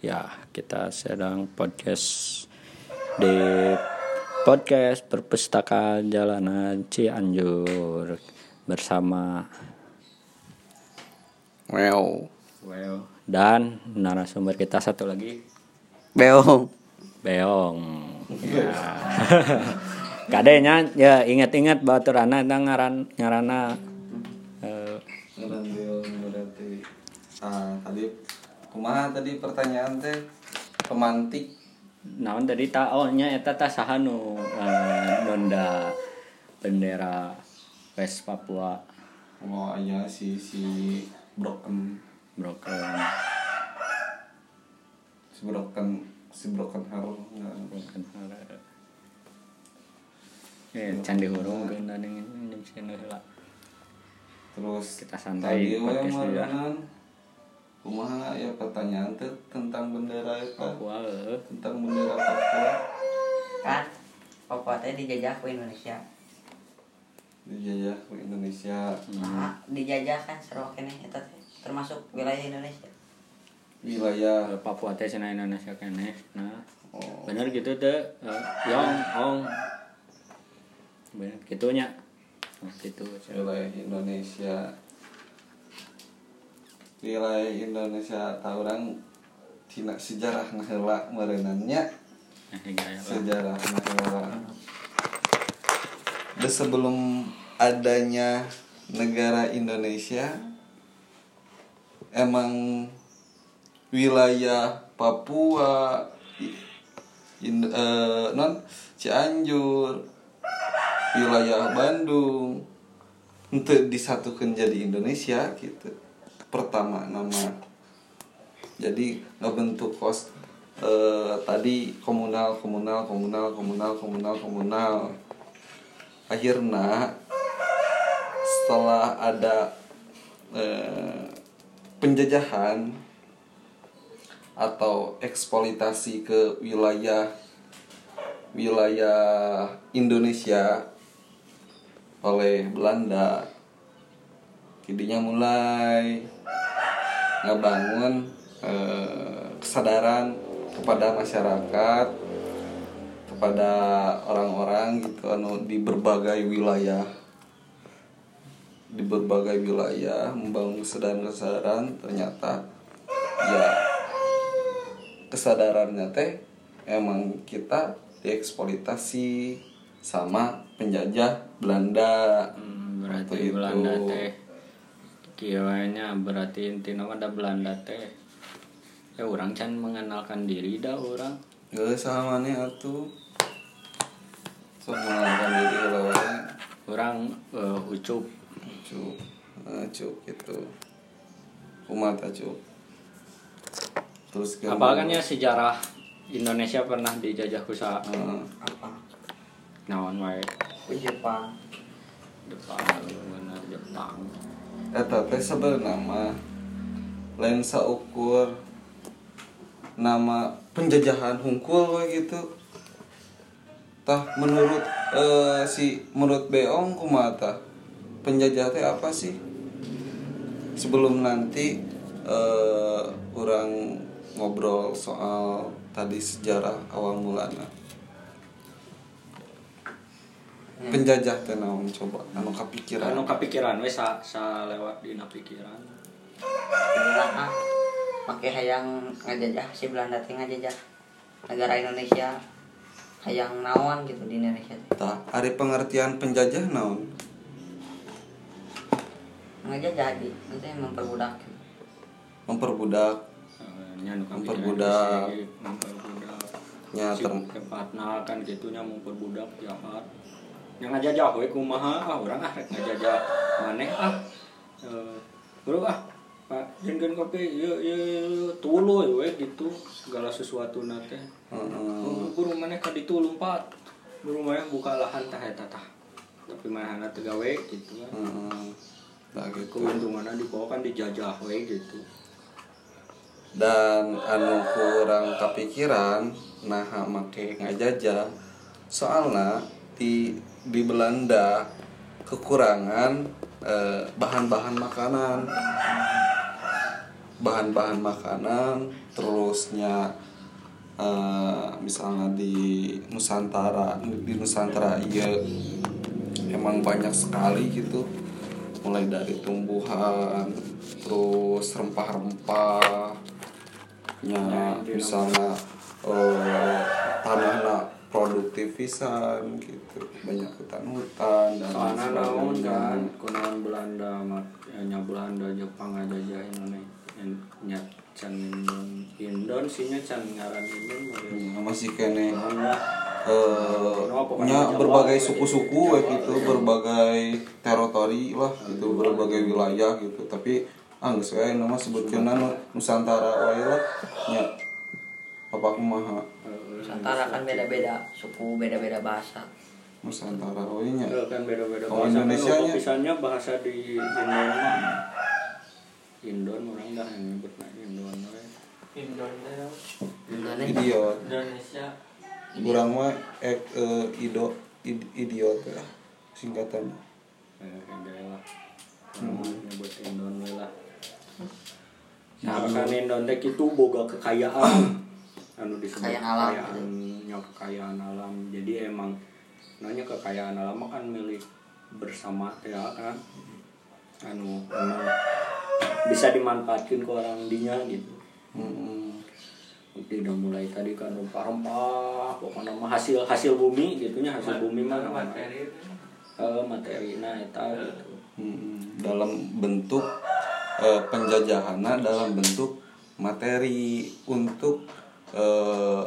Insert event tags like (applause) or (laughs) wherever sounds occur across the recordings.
Ya, kita sedang podcast di podcast perpustakaan jalanan Cianjur bersama Wow. Well dan narasumber kita satu lagi Beong. Beong. Ya. (laughs) Kadenya ya ingat-ingat baturana dan ngaran ngarana eh, berarti. Ah, tadi kumaha tadi pertanyaan teh? Pemantik. Naon tadi taonnya eta tah saha nu eh, nonda bendera West Papua. Oh iya si si broken. Broken. Si broken si broken nggak broken heart. Eh, candi hurung sini heula. terus Kita santai podcast ya. Kumaha ya pertanyaan teh tentang bendera eta? Papua eh. tentang bendera Papua. Kan Papua teh dijajah ke Indonesia. Dijajah ke Indonesia. Nah, dijajah kan seru kene eta teh termasuk wilayah Indonesia. Wilayah. Eh, Papua teh cenah Indonesia keneh. Nah, oh, bener gitu teh eh, yong ong. Bener gitunya. Nah, gitu wilayah Indonesia wilayah Indonesia tahu orang tina sejarah nahela merenannya. Sejarah nahela. Udah sebelum adanya negara Indonesia emang wilayah Papua in, eh, non Cianjur wilayah Bandung untuk disatukan jadi Indonesia gitu pertama nama. Jadi ngebentuk kos eh, tadi komunal komunal komunal komunal komunal komunal. Akhirnya setelah ada eh, penjajahan atau eksploitasi ke wilayah wilayah Indonesia oleh Belanda kidinya mulai ngebangun eh, kesadaran kepada masyarakat kepada orang-orang gitu anu di berbagai wilayah di berbagai wilayah membangun kesadaran-kesadaran ternyata ya kesadarannya teh emang kita dieksploitasi sama penjajah Belanda Hmm, berarti itu. Belanda teh kieunya berarti intina mah da Belanda teh. Ya orang can mengenalkan diri dah orang. Gak sama nih atuh. So mengenalkan diri lawan orang eh, ucup. Cuk Nah, Cuk gitu. Umat Cuk Terus ke apalagi kan ya sejarah Indonesia pernah dijajah ku sa Heeh. apa? Naon wae? Jepang. Jepang bener Jepang Eta teh sebenarnya mah lain saukur nama penjajahan hungkul gitu. Tah menurut eh, si menurut Beong kumaha tah? Penjajah teh apa sih? Sebelum nanti eh, orang ngobrol soal tadi sejarah awal mulanya penjajah teh naon coba? Anu kapikiran. Anu kepikiran we sa, sa lewat dina pikiran. Belanda ah make hayang ngajajah si Belanda teh ngajajah. Negara Indonesia hayang naon gitu di Indonesia Tah, hari pengertian penjajah naon? ngajajah di itu memperbudak Memperbudak. Eh, nya nu kapikiran Memperbudak. geus, memperbudak. Nya term tepatna kan gitunya memperbudak jahat yang ngajajah we kumaha? Ah urang ah rek ngajajah maneh. Ah. Eh, bro ah pak jengen kopi yuk yuk tuluy we gitu segala sesuatu nate Heeh. buru maneh ka ditu lompat buru maneh buka lahan tah eta tah. Tapi manehna teu gawe gitu kan Heeh. Nah, gitu. keuntunganna dibawa kan dijajah we gitu. Dan anu kurang kepikiran nah make ngajajah. Soalnya di di Belanda kekurangan eh, bahan-bahan makanan. Bahan-bahan makanan terusnya eh, misalnya di Nusantara di Nusantara iya emang banyak sekali gitu. Mulai dari tumbuhan terus rempah-rempah nya misalnya eh, tanahnya produktif pisan gitu. Banyak hutan-hutan dan soalnya naon kan kunaon Belanda ya, nya Belanda Jepang aja aja Indonesia nya can Indon. Sih nya can ngaran Indon ya. Masih kene eh, Kenapa nya berbagai gitu. suku-suku ya gitu berbagai teritori lah gitu berbagai wilayah gitu. Tapi ah geus wae nama sebutkeun Nusantara wae lah nya. Apa kumaha Nusantara kan beda-beda suku beda-beda bahasa Nusantara nya Eh, kan beda-beda Oh, bahasa Indonesia kan nya. pisannya bahasa di Indon mah. Indon orang dah yang nyebutna Indon we. Indonesia Indonesia idiot Indonesia kurang mah ek eh, ido id- idiot ya singkatannya Eh, enggak lah. Nyebut Indon we lah. Nah, Nah, kan Indon teh kitu boga kekayaan. Anu disebut Kekayaan alam, kekayaannya kekayaan alam. Jadi emang nanya kekayaan alam mah kan milik bersama ya kan. Anu emang bisa dimanfaatkan ke orang dinya gitu. Hmm. Udah mulai tadi kan rempah-rempah, pokoknya mah hasil hasil bumi gitunya hasil bumi mah materi eh, materi nah eta gitu. Hmm, dalam bentuk eh, penjajahannya dalam bentuk materi untuk eh,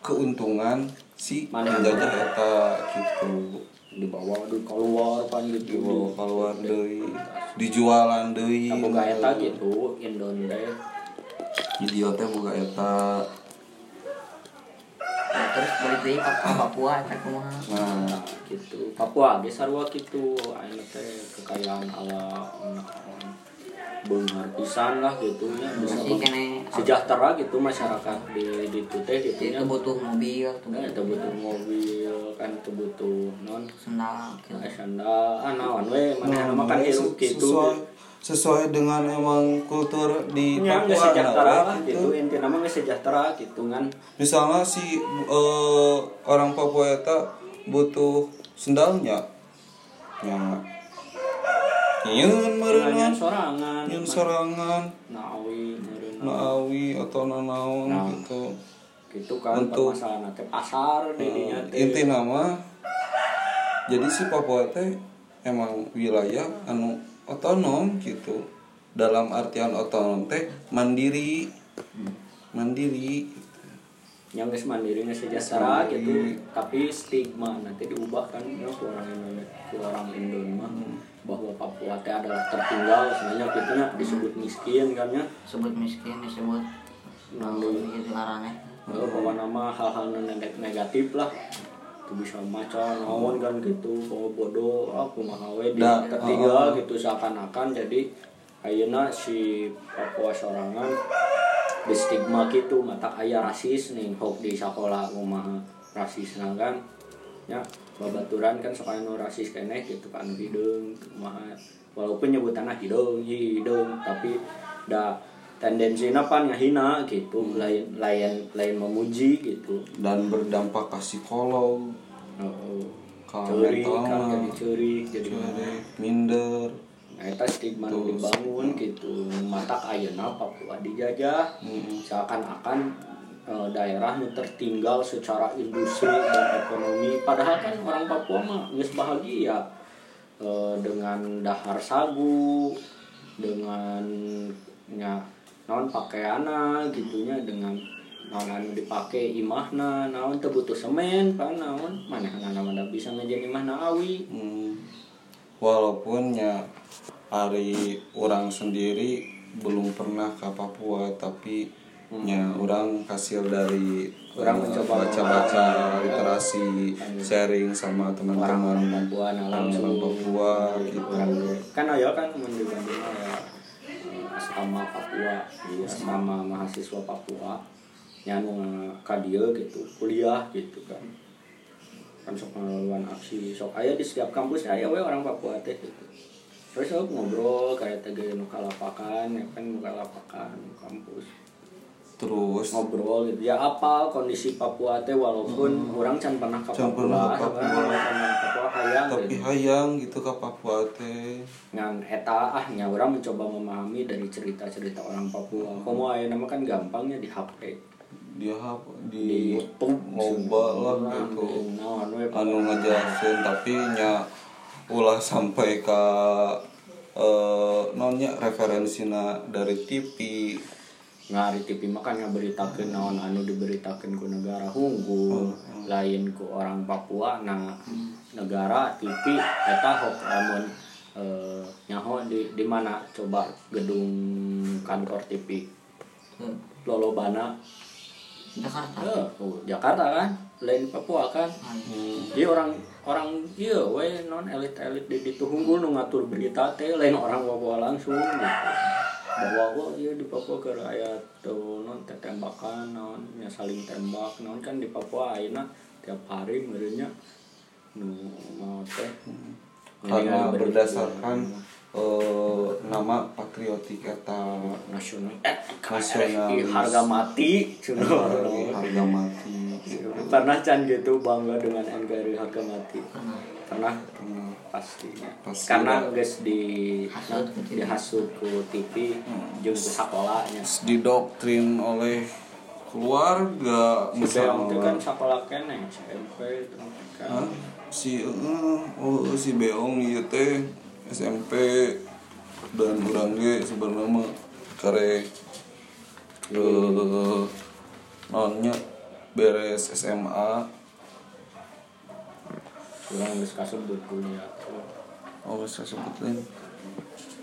keuntungan si penjajah eta gitu. Dibawa di keluar kan gitu dibawa keluar deui. Dijualan deui. Boga eta gitu Indon teh? Idiot teh boga eta. Nah, terus balik deui ka Papua eta kumaha? Nah. Gitu. Papua ge sarua gitu ayeuna teh kekayaan alam naon beunghar pisan lah gitu nya bisa masih kene sejahtera gitu masyarakat di di itu teh gitu itu nya butuh mobil tuh Nah, itu butuh mobil kan itu butuh non? Sendal gitu. Nah, sandal. Ah naon we? Mana nama kan Nah, hirup sesuai gitu. sesuai dengan emang kultur di nya Papua sejahtera nah, lah gitu. inti nama geus sejahtera gitu kan misalnya si eh, orang Papua eta butuh sendalnya nya? Nyieun Nanya meureun sorangan. Nawi naawi atau nanaon Nah. gitu. gitu kan Untuk- permasalahan teh pasar teh. inti nama jadi si Papua teh emang wilayah anu otonom gitu. Dalam artian otonom teh mandiri mandiri yang geus mandiri geus sejahtera Mandiri. gitu tapi stigma nanti diubah kan ya, ke orang Indonesia ke orang Indon mah bahwa Papua teh adalah tertinggal sebenarnya gitu nya disebut miskin kan ya sebut miskin disebut Namun, gitu ngarannya Eh, bahwa nama hal-hal neg- negatif lah. Itu bisa macan naon kan gitu bahwa bodoh aku mahawe di Da- tertinggal oh. gitu seakan-akan jadi ayeuna si Papua sorangan di stigma gitu mata ayah rasis nih hok di sekolah kumaha rasis nah kan ya babaturan kan sekolah nu rasis keneh gitu kan hidung kumaha. Walaupun nyebutannya hidung hidung tapi da tendensi apa ngahina gitu lain lain lain memuji gitu. Dan berdampak ke psikolog. Oh, Kalau cerik mental kan jadi cerik jadi Cerik, minder. Nah eta stigma Terus. dibangun gitu mata ayeuna Papua dijajah. Mm. seakan-akan daerah nu tertinggal secara industri dan ekonomi. Padahal kan orang Papua mah geus bahagia eh, dengan dahar sagu dengan nya naon pakaiana gitunya dengan naon anu dipake imahna naon teu butuh semen kan naon? Manehna mana bisa ngejen imahna awi? Hmm. walaupun ya hari orang sendiri belum pernah ke Papua tapi ya orang hasil dari Orang eh, mencoba baca-baca literasi sharing sama orang teman-teman Papua nah langsung orang Papua gitu. orang kan aya kan ya eh, asrama Papua di asrama mahasiswa Papua yang kadia gitu kuliah gitu kan. Kan sok melawan aksi sok aya di setiap kampus aya we orang Papua teh gitu. Terus aku ngobrol kayak tege nu kalapakan ya kan nu kalapakan nu kampus terus? Ngobrol gitu ya apa kondisi Papua teh walaupun orang can pernah ke Can Papua, pernah Papua. pernah Papua hayang tapi gitu. hayang gitu ke Papua teh. Ngan eta ah nya orang mencoba memahami dari cerita-cerita orang Papua. Komo aya nama kan gampangnya di HP dia apa di di YouTube. Loba lah gitu. nah, anu, we, anu ngejelasin tapi nya ulah sampai ke eh nonnya referensina dari TV ngari TV makanya beritakeun naon anu diberitakeun ku negara hunggul lain ku orang Papua nah negara TV eta hok lamun eh, nyaho di di mana? Coba gedung kantor TV Hmm. Lolobana. Jakarta. Eh, oh, Jakarta kan? Lain Papua kan? Hmm. Jadi orang orang iya we non elit elit di ditu hunggul nu ngatur berita teh lain orang Papua langsung gitu. Bahwa wah iya di Papua ke aya tuh non tembakan non nya saling tembak non kan di Papua ayeuna tiap hari merenya nu mau teh karena berdasarkan eh, nama patriotik eta nasional eh Nasionalis. harga mati harga mati pernah can gitu bangga dengan NKRI harga mati? Pernah. Hmm. pastinya. Pasti. Karena guys di Hasut ku TV. ku TV jeung ku sakolanya didoktrin oleh keluarga Beong itu kan misalnya sakola kene SMP kan. Si eh, oh si Beong ieu teh SMP dan urang ge sebenarnya mah kare eh nonnya beres SMA kurang geus kasebut kuliah. Oh sebutin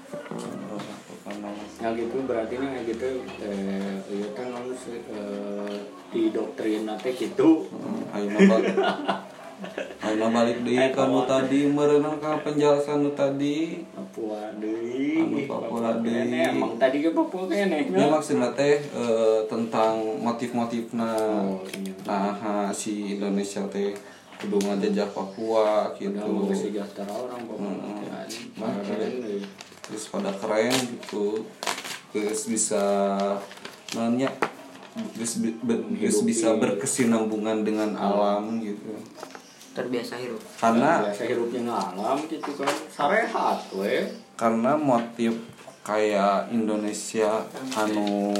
Oh, apa nama? ya gitu berarti nih gitu eh iya kan si- eh, di doktrin nate gitu. Hmm, ayeuna balik (laughs) ayeuna balik deui ka nu tadi meureunna ka penjelasan nu tadi. Papua deui. Anu Papua deui. kene emang tadi ke Papua kene. Ini maksudnya teh eh, tentang motif-motifna. Oh, iya. nah ha, si Indonesia teh kudu ngajajah Papua gitu. sejahtera orang Papua. Hmm. terus pada keren gitu. Terus bisa nanya terus bisa berkesinambungan dengan alam gitu terbiasa hirup. Karena biasa hirupnya ngalam gitu kan. Sarehat we karena motif kayak Indonesia anu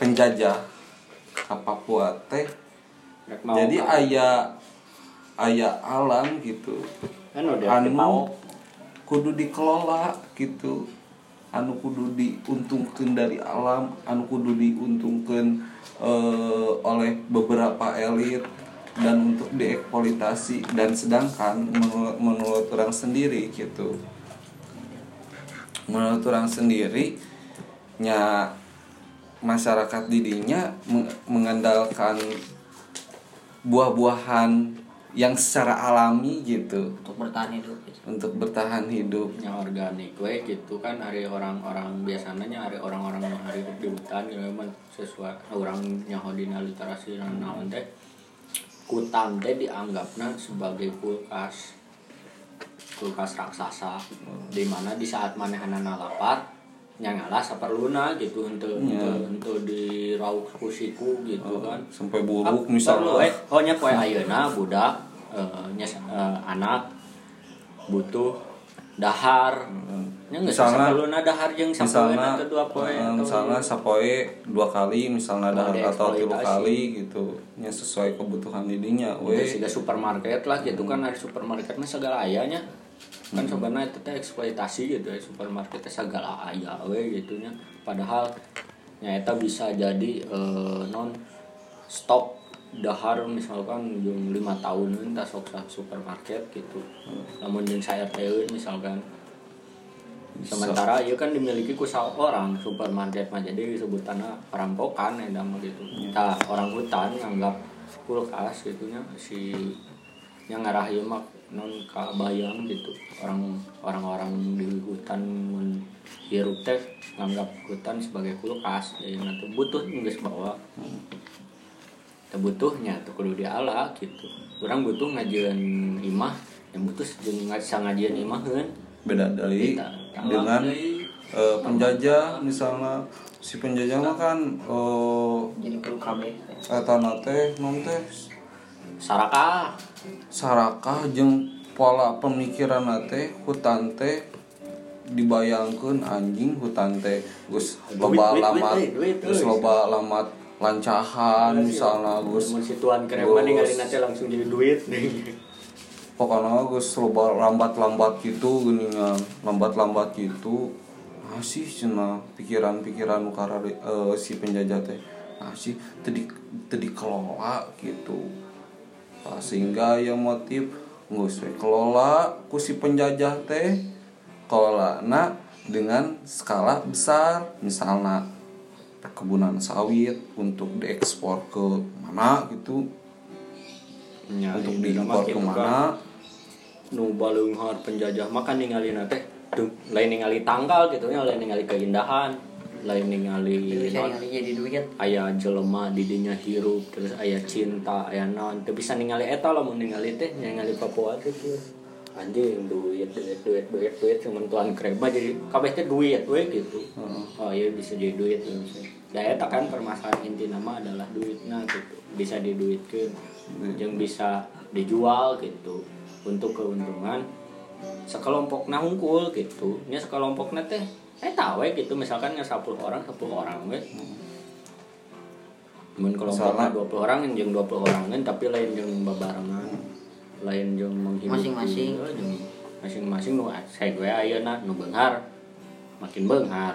penjajah ke Papua teh. Jadi kan. ayah ayah alam gitu. Anu dia anu mau kudu dikelola gitu. Anu kudu diuntungkan dari alam. Anu kudu diuntungkan eh, oleh beberapa elit dan untuk dieksploitasi dan sedangkan menurut, menurut orang sendiri gitu. Menurut orang sendiri nya masyarakat didinya meng- mengandalkan buah-buahan yang secara alami gitu. Untuk bertahan hidup gitu. untuk bertahan hidup. Nya organik we gitu kan hari orang-orang biasanya nya hari orang-orang nu hari hidup di hutan gitu memang sesuai orang nyaho dina literasi dan naon teh hutan teh dianggapna sebagai kulkas kulkas raksasa di mana di saat manehana lapar nya ngalah saperluna gitu untuk Iya. untuk untuk diraup ku siku gitu kan sampai buruk misalnya eh. oh nya poe ayeuna budak eh, nya eh, anak butuh dahar nya geus Misalna- saperluna dahar jeung misalnya dua poe eh, atau misalnya sapoe dua kali misalnya Oh, dahar atau tiga kali gitu. Nya sesuai kebutuhan didinya Udah we siga supermarket lah gitu kan hari supermarket mah segala ayanya kan sebenarnya itu teh eksploitasi gitu ya supermarket teh segala aya we gitu nya. Padahal nyata bisa jadi eh, non stok dahar misalkan jeung lima tahunan tas sok sa supermarket gitu. Namun yang saya teh misalkan sementara iya kan dimiliki ku orang supermarket mah. Jadi disebutannya perampokan ya mah gitu. Nah orang hutan nganggap kulkas gitunya si yang ngarah ieu mah non bayang gitu. Orang orang-orang di hutan mun hirup teh nganggap hutan sebagai kulkas. Jadi nanti butuh geus bawa. Butuhnya tuh kudu diala gitu. Orang butuh ngajian imah yang putus jeung ngajian imah kan beda dari dengan eh, penjajah misalnya si penjajah mah kan eh eta na teh non teh. Sarakah sarakah jeung pola pemikiran teh hutan teh dibayangkan anjing hutan teh. Gus loba alamat duit, gus loba alamat lancahan misalnya gus langsung jadi duit (laughs) pokoknya gus loba lambat-lambat gitu geningan lambat-lambat gitu. Masih cina pikiran-pikiran nu karare eh, si penjajah teh. Masih tadi tadi kelola gitu. Ah, sehingga yang motif ngus we kelola ku si penjajah teh kelola dengan skala besar. Misalnya perkebunan sawit untuk diekspor ke mana gitu Ya, untuk ini diimpor gitu ke mana? nu baleunghar penjajah. Makan ninggalin teh Duh, lain ningali tanggal gitu nya lain ningali keindahan lain ningali jadi duit. Aya jelema di dinya hirup terus aya cinta aya non. Teu bisa ningali eta lah mun ningali teh ningali Papua teh anjing duit duit duit duit duit. Cuman tuan krema jadi kabeh teh duit we gitu. Oh iya bisa jadi duit ya ya eta kan permasalahan inti nama adalah duitnya gitu. Bisa diduitkeun yang bisa dijual gitu. Untuk keuntungan sekelompok nah unggul gitu. Nya sekelompok teh eh tahu gitu. Misalkan nggak 10 orang 10 orang we Mun kelompoknya Misalnya? 20 orang jeung 20 orang kan tapi lain jeung babarengan lain jeung menghidupi Masing-masing. Eh, masing-masing nu saya gue ayeuna nu beunghar makin beunghar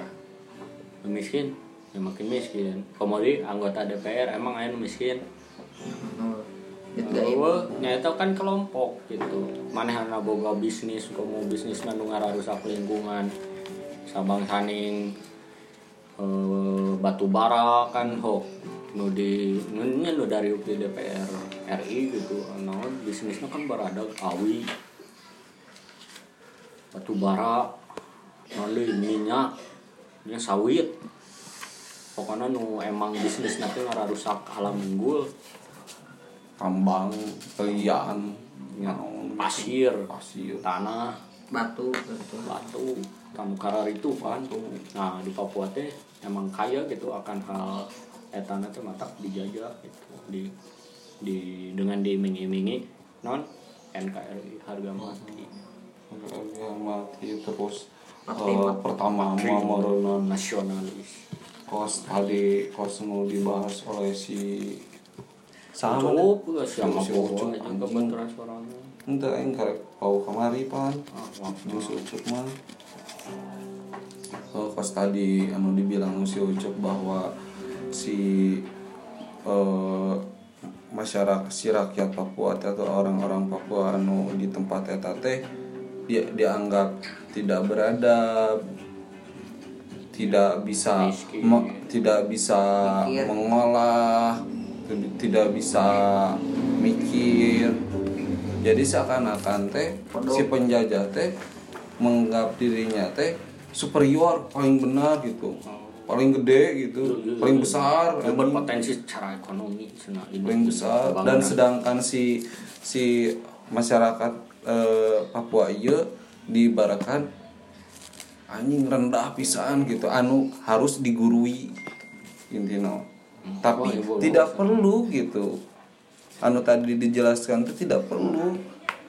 nu miskin ya makin miskin. Komodi anggota DPR emang aya nu miskin gaib Wah, nyata kan kelompok gitu. Manehana boga bisnis, kamu bisnis nu rusak lingkungan. Sabang saning eh, batu bara kan ho nu di nu nya nu dari UPD DPR RI gitu. Naon bisnisnya kan berada awi. Batu bara deui minyak nya sawit. Pokoknya nu emang bisnis nanti rusak alam unggul tambang naon gitu. pasir, pasir. Tanah, batu gitu. Batu, kamu karar itu kan. Nah di Papua teh emang kaya gitu akan hal etana teh matak dijajah gitu. Di di dengan diiming-imingi non NKRI harga mati. Harga mati terus Mati, eh, mati. pertama mau nasionalis. kos tadi kos mau dibahas oleh si sama cukup siapa yang anjing. ente aing karek pau kamari pan ah, jeung si Ucup mah Oh, kos tadi anu dibilang si Ucup bahwa si eh, masyarakat si rakyat Papua atau orang-orang Papua anu di tempat eta teh dia dianggap tidak beradab tidak bisa Miskin. me- tidak bisa Mikir. mengolah tidak bisa mikir. Jadi seakan-akan teh si penjajah teh menganggap dirinya teh superior paling benar gitu. Paling gede gitu paling besar anjing. berpotensi secara ekonomi paling besar. Dan sedangkan si si masyarakat eh, Papua ieu diibaratkan anjing rendah pisan gitu. Anu harus digurui intinya tapi Wah, ibu- tidak perlu gitu. Anu tadi dijelaskan itu tidak perlu.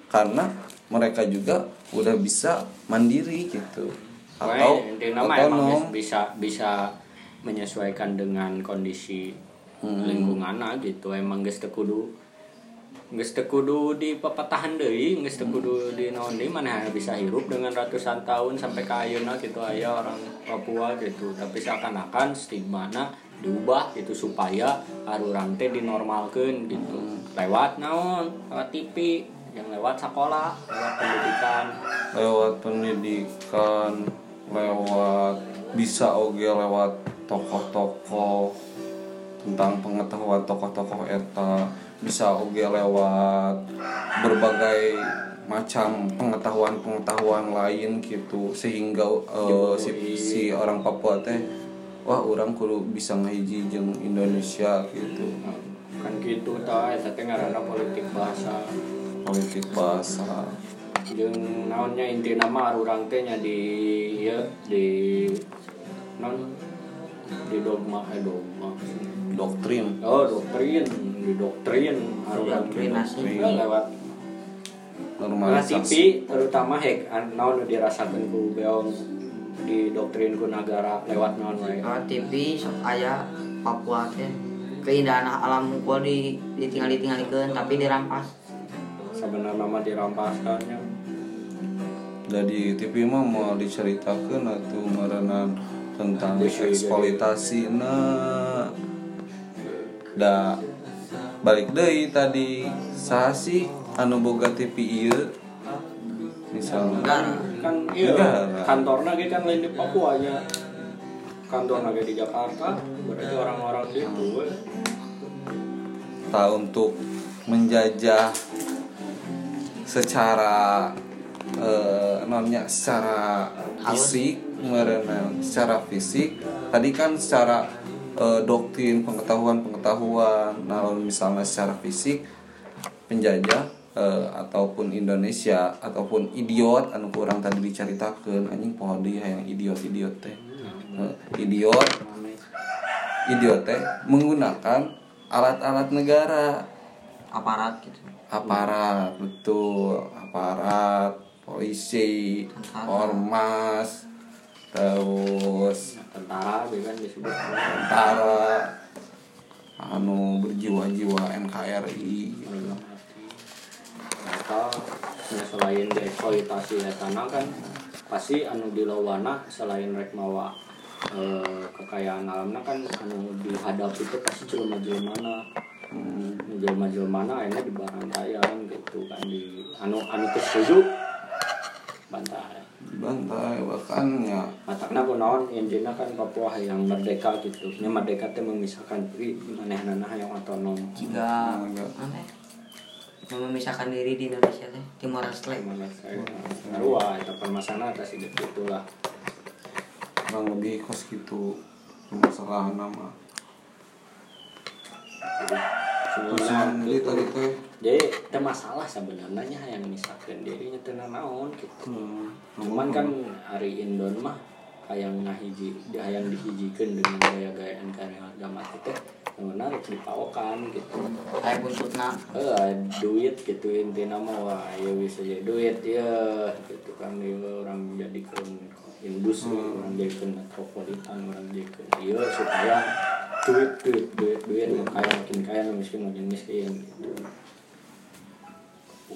Karena mereka juga udah bisa mandiri gitu. Atau otonom bis- bisa bisa menyesuaikan dengan kondisi Hmm. lingkungan gitu. Emang geus kudu geus kudu di pepatahan deui geus kudu di naon deui mana bisa hirup dengan ratusan tahun sampai ke ayeuna gitu aya orang Papua gitu. Tapi seakan-akan stigmana diubah gitu supaya arurang teh dinormalkeun gitu. Lewat naon? Lewat TV yang lewat sekolah lewat pendidikan. Lewat pendidikan lewat bisa oge lewat tokoh-tokoh tentang pengetahuan tokoh-tokoh eta. Bisa oge lewat berbagai macam pengetahuan-pengetahuan lain gitu sehingga eh, si, si orang Papua teh wah orang kudu bisa ngahiji jeung Indonesia gitu. Kan gitu tah eta teh ngaranna politik bahasa. Politik bahasa. Jeung naonnya inti nama urang teh nya di ya di non di dogma eh dogma. Doktrin. Oh doktrin. Di doktrin arurang Doktrinasi. lewat Nah, normalisasi terutama hek naon dirasakeun ku beong di doktrin ku negara lewat naon wae. Lewat TV sok aya Papua teh keindahan alam unggul di ditinggal ditinggalikeun tapi dirampas Sebenarnya mah dirampaskannya. dari TV mah mau diceritakan atau merenan tentang jadi. eksploitasi nah da balik deui tadi sasi anu boga TV ieu misalnya negara Kan iya Negara. kantorna ge kan lain di Papua nya. Kantorna ge di Jakarta, berarti orang-orang situ we. tak untuk menjajah secara eh, namanya secara fisik merenang secara fisik. Tadi kan secara eh, doktrin pengetahuan pengetahuan nah misalnya secara fisik penjajah eh, ataupun Indonesia ataupun idiot anu kurang tadi diceritakan anjing pohon dia yang idiot idiot teh. Eh, idiot idiot teh menggunakan alat-alat negara. Aparat gitu. Aparat betul. Aparat polisi Tentara. ormas terus Tentara ge kan disebut. tentara anu berjiwa-jiwa NKRI Eta ya selain dieksploitasi ya tanah kan pasti anu di lawana selain rek mawa eh, kekayaan alamnya kan anu dihadap itu pasti jelema-jelemana hmm, jelema-jelemana akhirnya di bantayan gitu kan di anu anu kesetuju bantai. Bantai bahkan ya. Matakna kunaon intinya kan Papua yang merdeka gitu. Nya merdeka teh memisahkan diri manehna yang otonom. Jika Enggak. Ya? Yang memisahkan diri di Indonesia teh Timor Leste. Gimana saya Arwah, itu permasalahan atas hidup itulah kurang lebih kos gitu permasalahan nama. Sebenarnya Terus di tadi teh. Jadi ada masalah sebenarnya yang misalkan dirinya tenang naon gitu. Hmm, cuman kan hari Indon mah hayang ngahiji hayang dihijikeun dengan gaya-gayaan karya agama yang menarik dipawakan gitu. Kayak buntutna. Eh duit gitu intinya mah wah ya bisa jadi duit ya gitu kan ya orang jadikan industri orang jadikan metropolitan orang jadikan iya supaya duit duit duit duit yang kaya makin kaya yang miskin makin miskin gitu.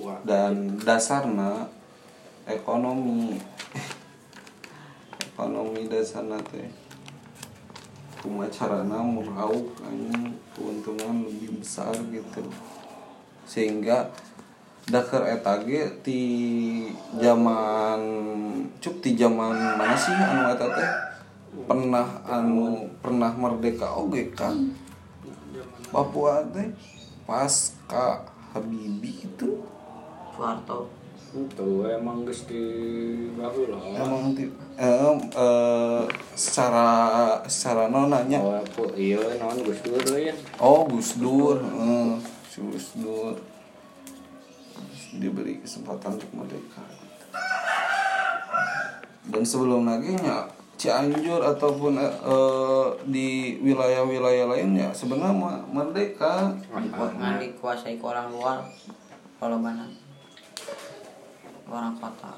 Wah dan dasarna ekonomi ekonomi dasarna teh kumaha carana muraup anjing keuntungan lebih besar gitu. Sehingga daker eta ge ti zaman cuk ti zaman mana sih anu eta teh? Pernah anu pernah merdeka oge kan Papua teh pasca Habibie itu? Soeharto itu emang geus di baheula emang ti- em, eh, secara secara nonanya oh aku iya naon Gus Dur ya oh Gus Dur eh, si Gus Dur. Diberi kesempatan untuk merdeka. Dan sebelum lagi nya Cianjur ataupun eh, eh, di wilayah-wilayah lainnya sebenarnya merdeka. Ngan dikuasai ke orang luar kalau mana orang kota.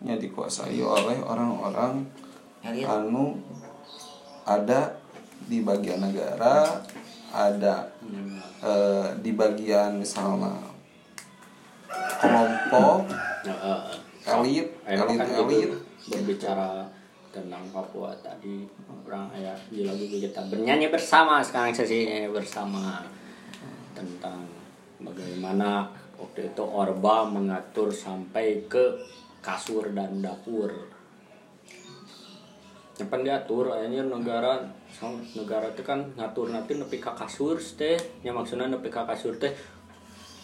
Nya dikuasai oleh orang-orang elit anu ada di bagian negara ada eh, di bagian misalnya kelompok Nah, elit Emang elit kan elit gitu, berbicara tentang Papua tadi orang ayah di lagu kita bernyanyi bersama. Sekarang sesi bersama tentang bagaimana waktu itu Orba mengatur sampai ke kasur dan dapur. Cepat diatur akhirnya negara negara itu kan ngatur nanti nepi ka kasur teh. Nya maksudnya nepi ka kasur teh.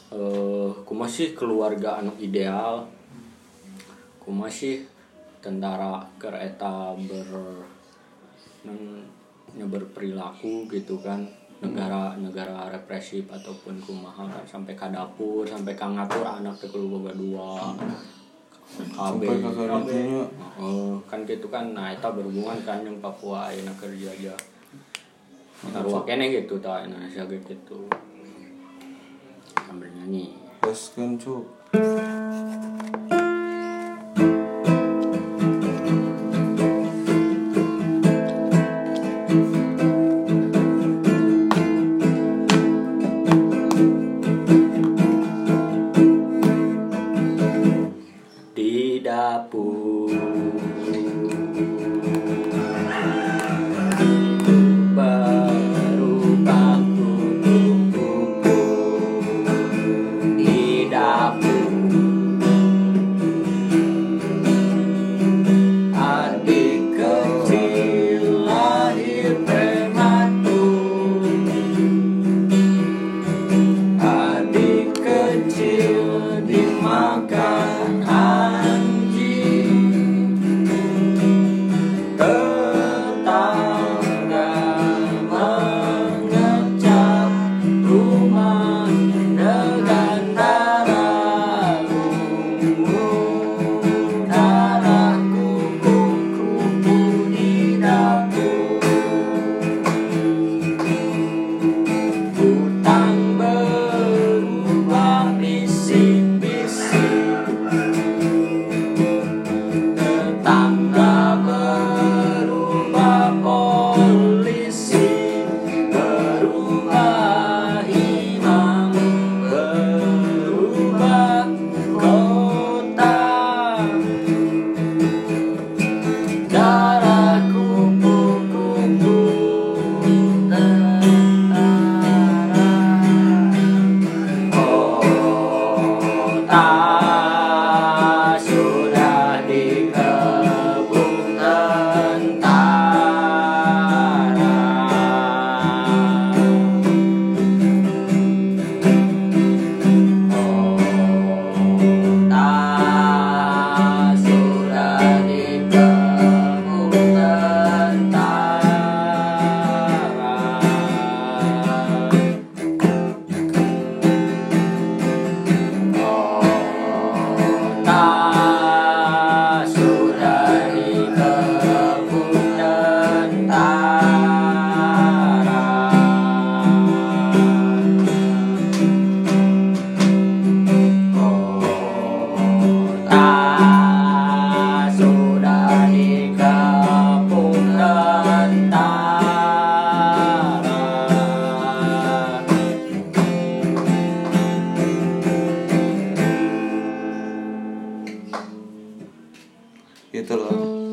Eh kumasih keluarga anu ideal. Kumasih tentara kereta ber nya berperilaku gitu kan negara negara represif ataupun kumaha kan sampai ke dapur sampai ke ngatur anak ke keluarga dua KB oh, kan gitu kan nah itu berhubungan kan yang Papua enak kerja aja. Taruh kene gitu tak Indonesia gitu sambil nyanyi. Terus kencuk gitu loh. Hmm.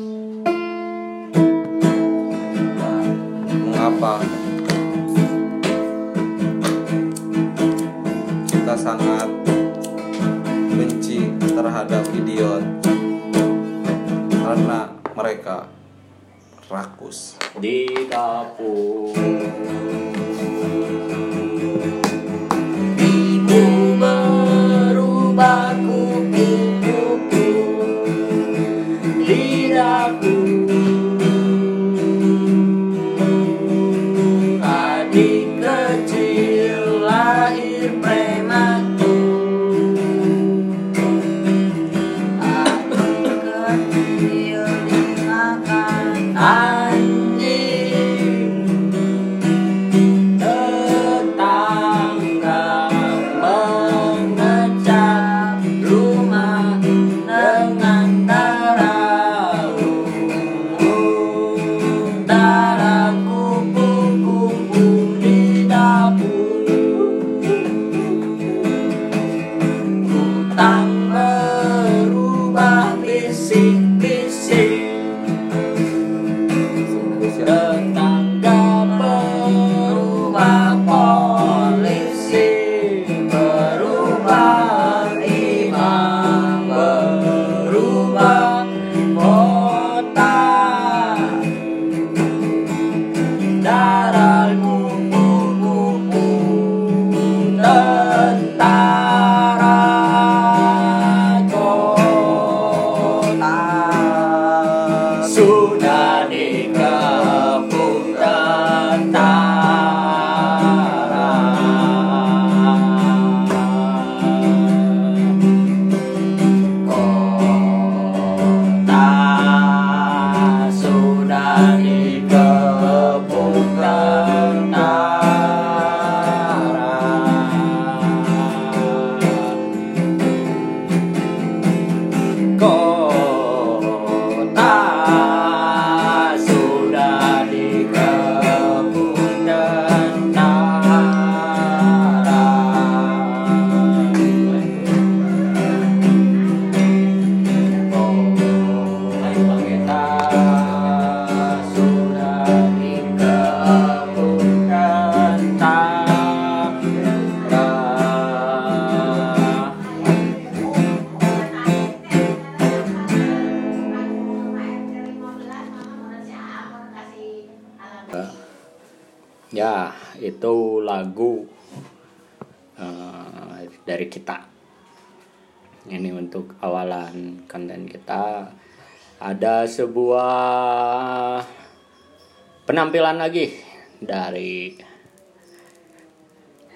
Penampilan lagi dari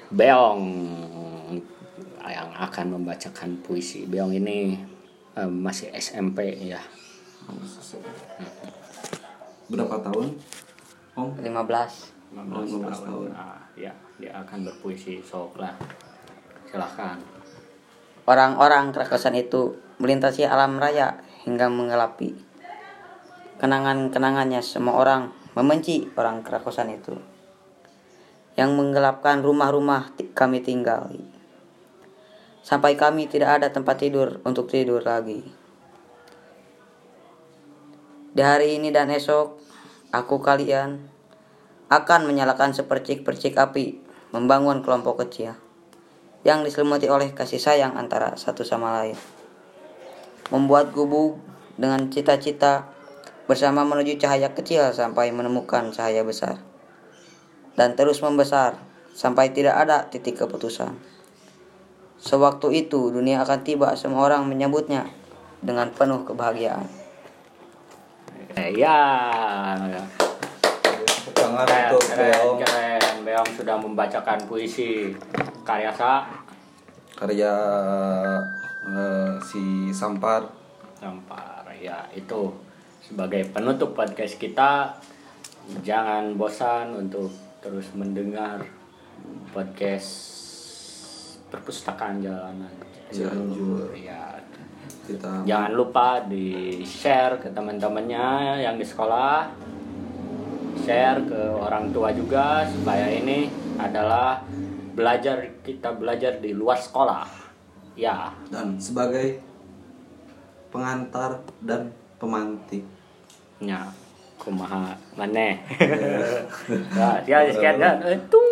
Beong yang akan membacakan puisi. Beong ini eh, masih SMP ya. Berapa tahun? Om? 15 15 15 tahun. Ah, ya, dia akan berpuisi sok lah. Silahkan. Orang-orang kerakusan itu melintasi alam raya hingga menggelapi. Kenangan-kenangannya semua orang membenci orang kerakusan itu. Yang menggelapkan rumah-rumah kami tinggali. Sampai kami tidak ada tempat tidur untuk tidur lagi. Di hari ini dan esok, aku kalian akan menyalakan sepercik-percik api, membangun kelompok kecil yang diselimuti oleh kasih sayang antara satu sama lain. Membuat gubuk dengan cita-cita bersama menuju cahaya kecil sampai menemukan cahaya besar. Dan terus membesar sampai tidak ada titik keputusan. Sewaktu itu dunia akan tiba semua orang menyambutnya dengan penuh kebahagiaan. Eh, ya. Tangan Keren, untuk keren, Beong keren. Beong sudah membacakan puisi karya sa karya eh, si Sampar Sampar. Ya, itu sebagai penutup podcast kita jangan bosan untuk terus mendengar podcast perpustakaan jalanan. Cianjur. Ya, kita Jangan lupa di share ke teman-temannya yang di sekolah, share ke orang tua juga supaya ini adalah belajar kita belajar di luar sekolah. Ya, dan sebagai pengantar dan pemantik nya kumaha maneh. Ya, (laughs) dia sekian ya. Eh, Tung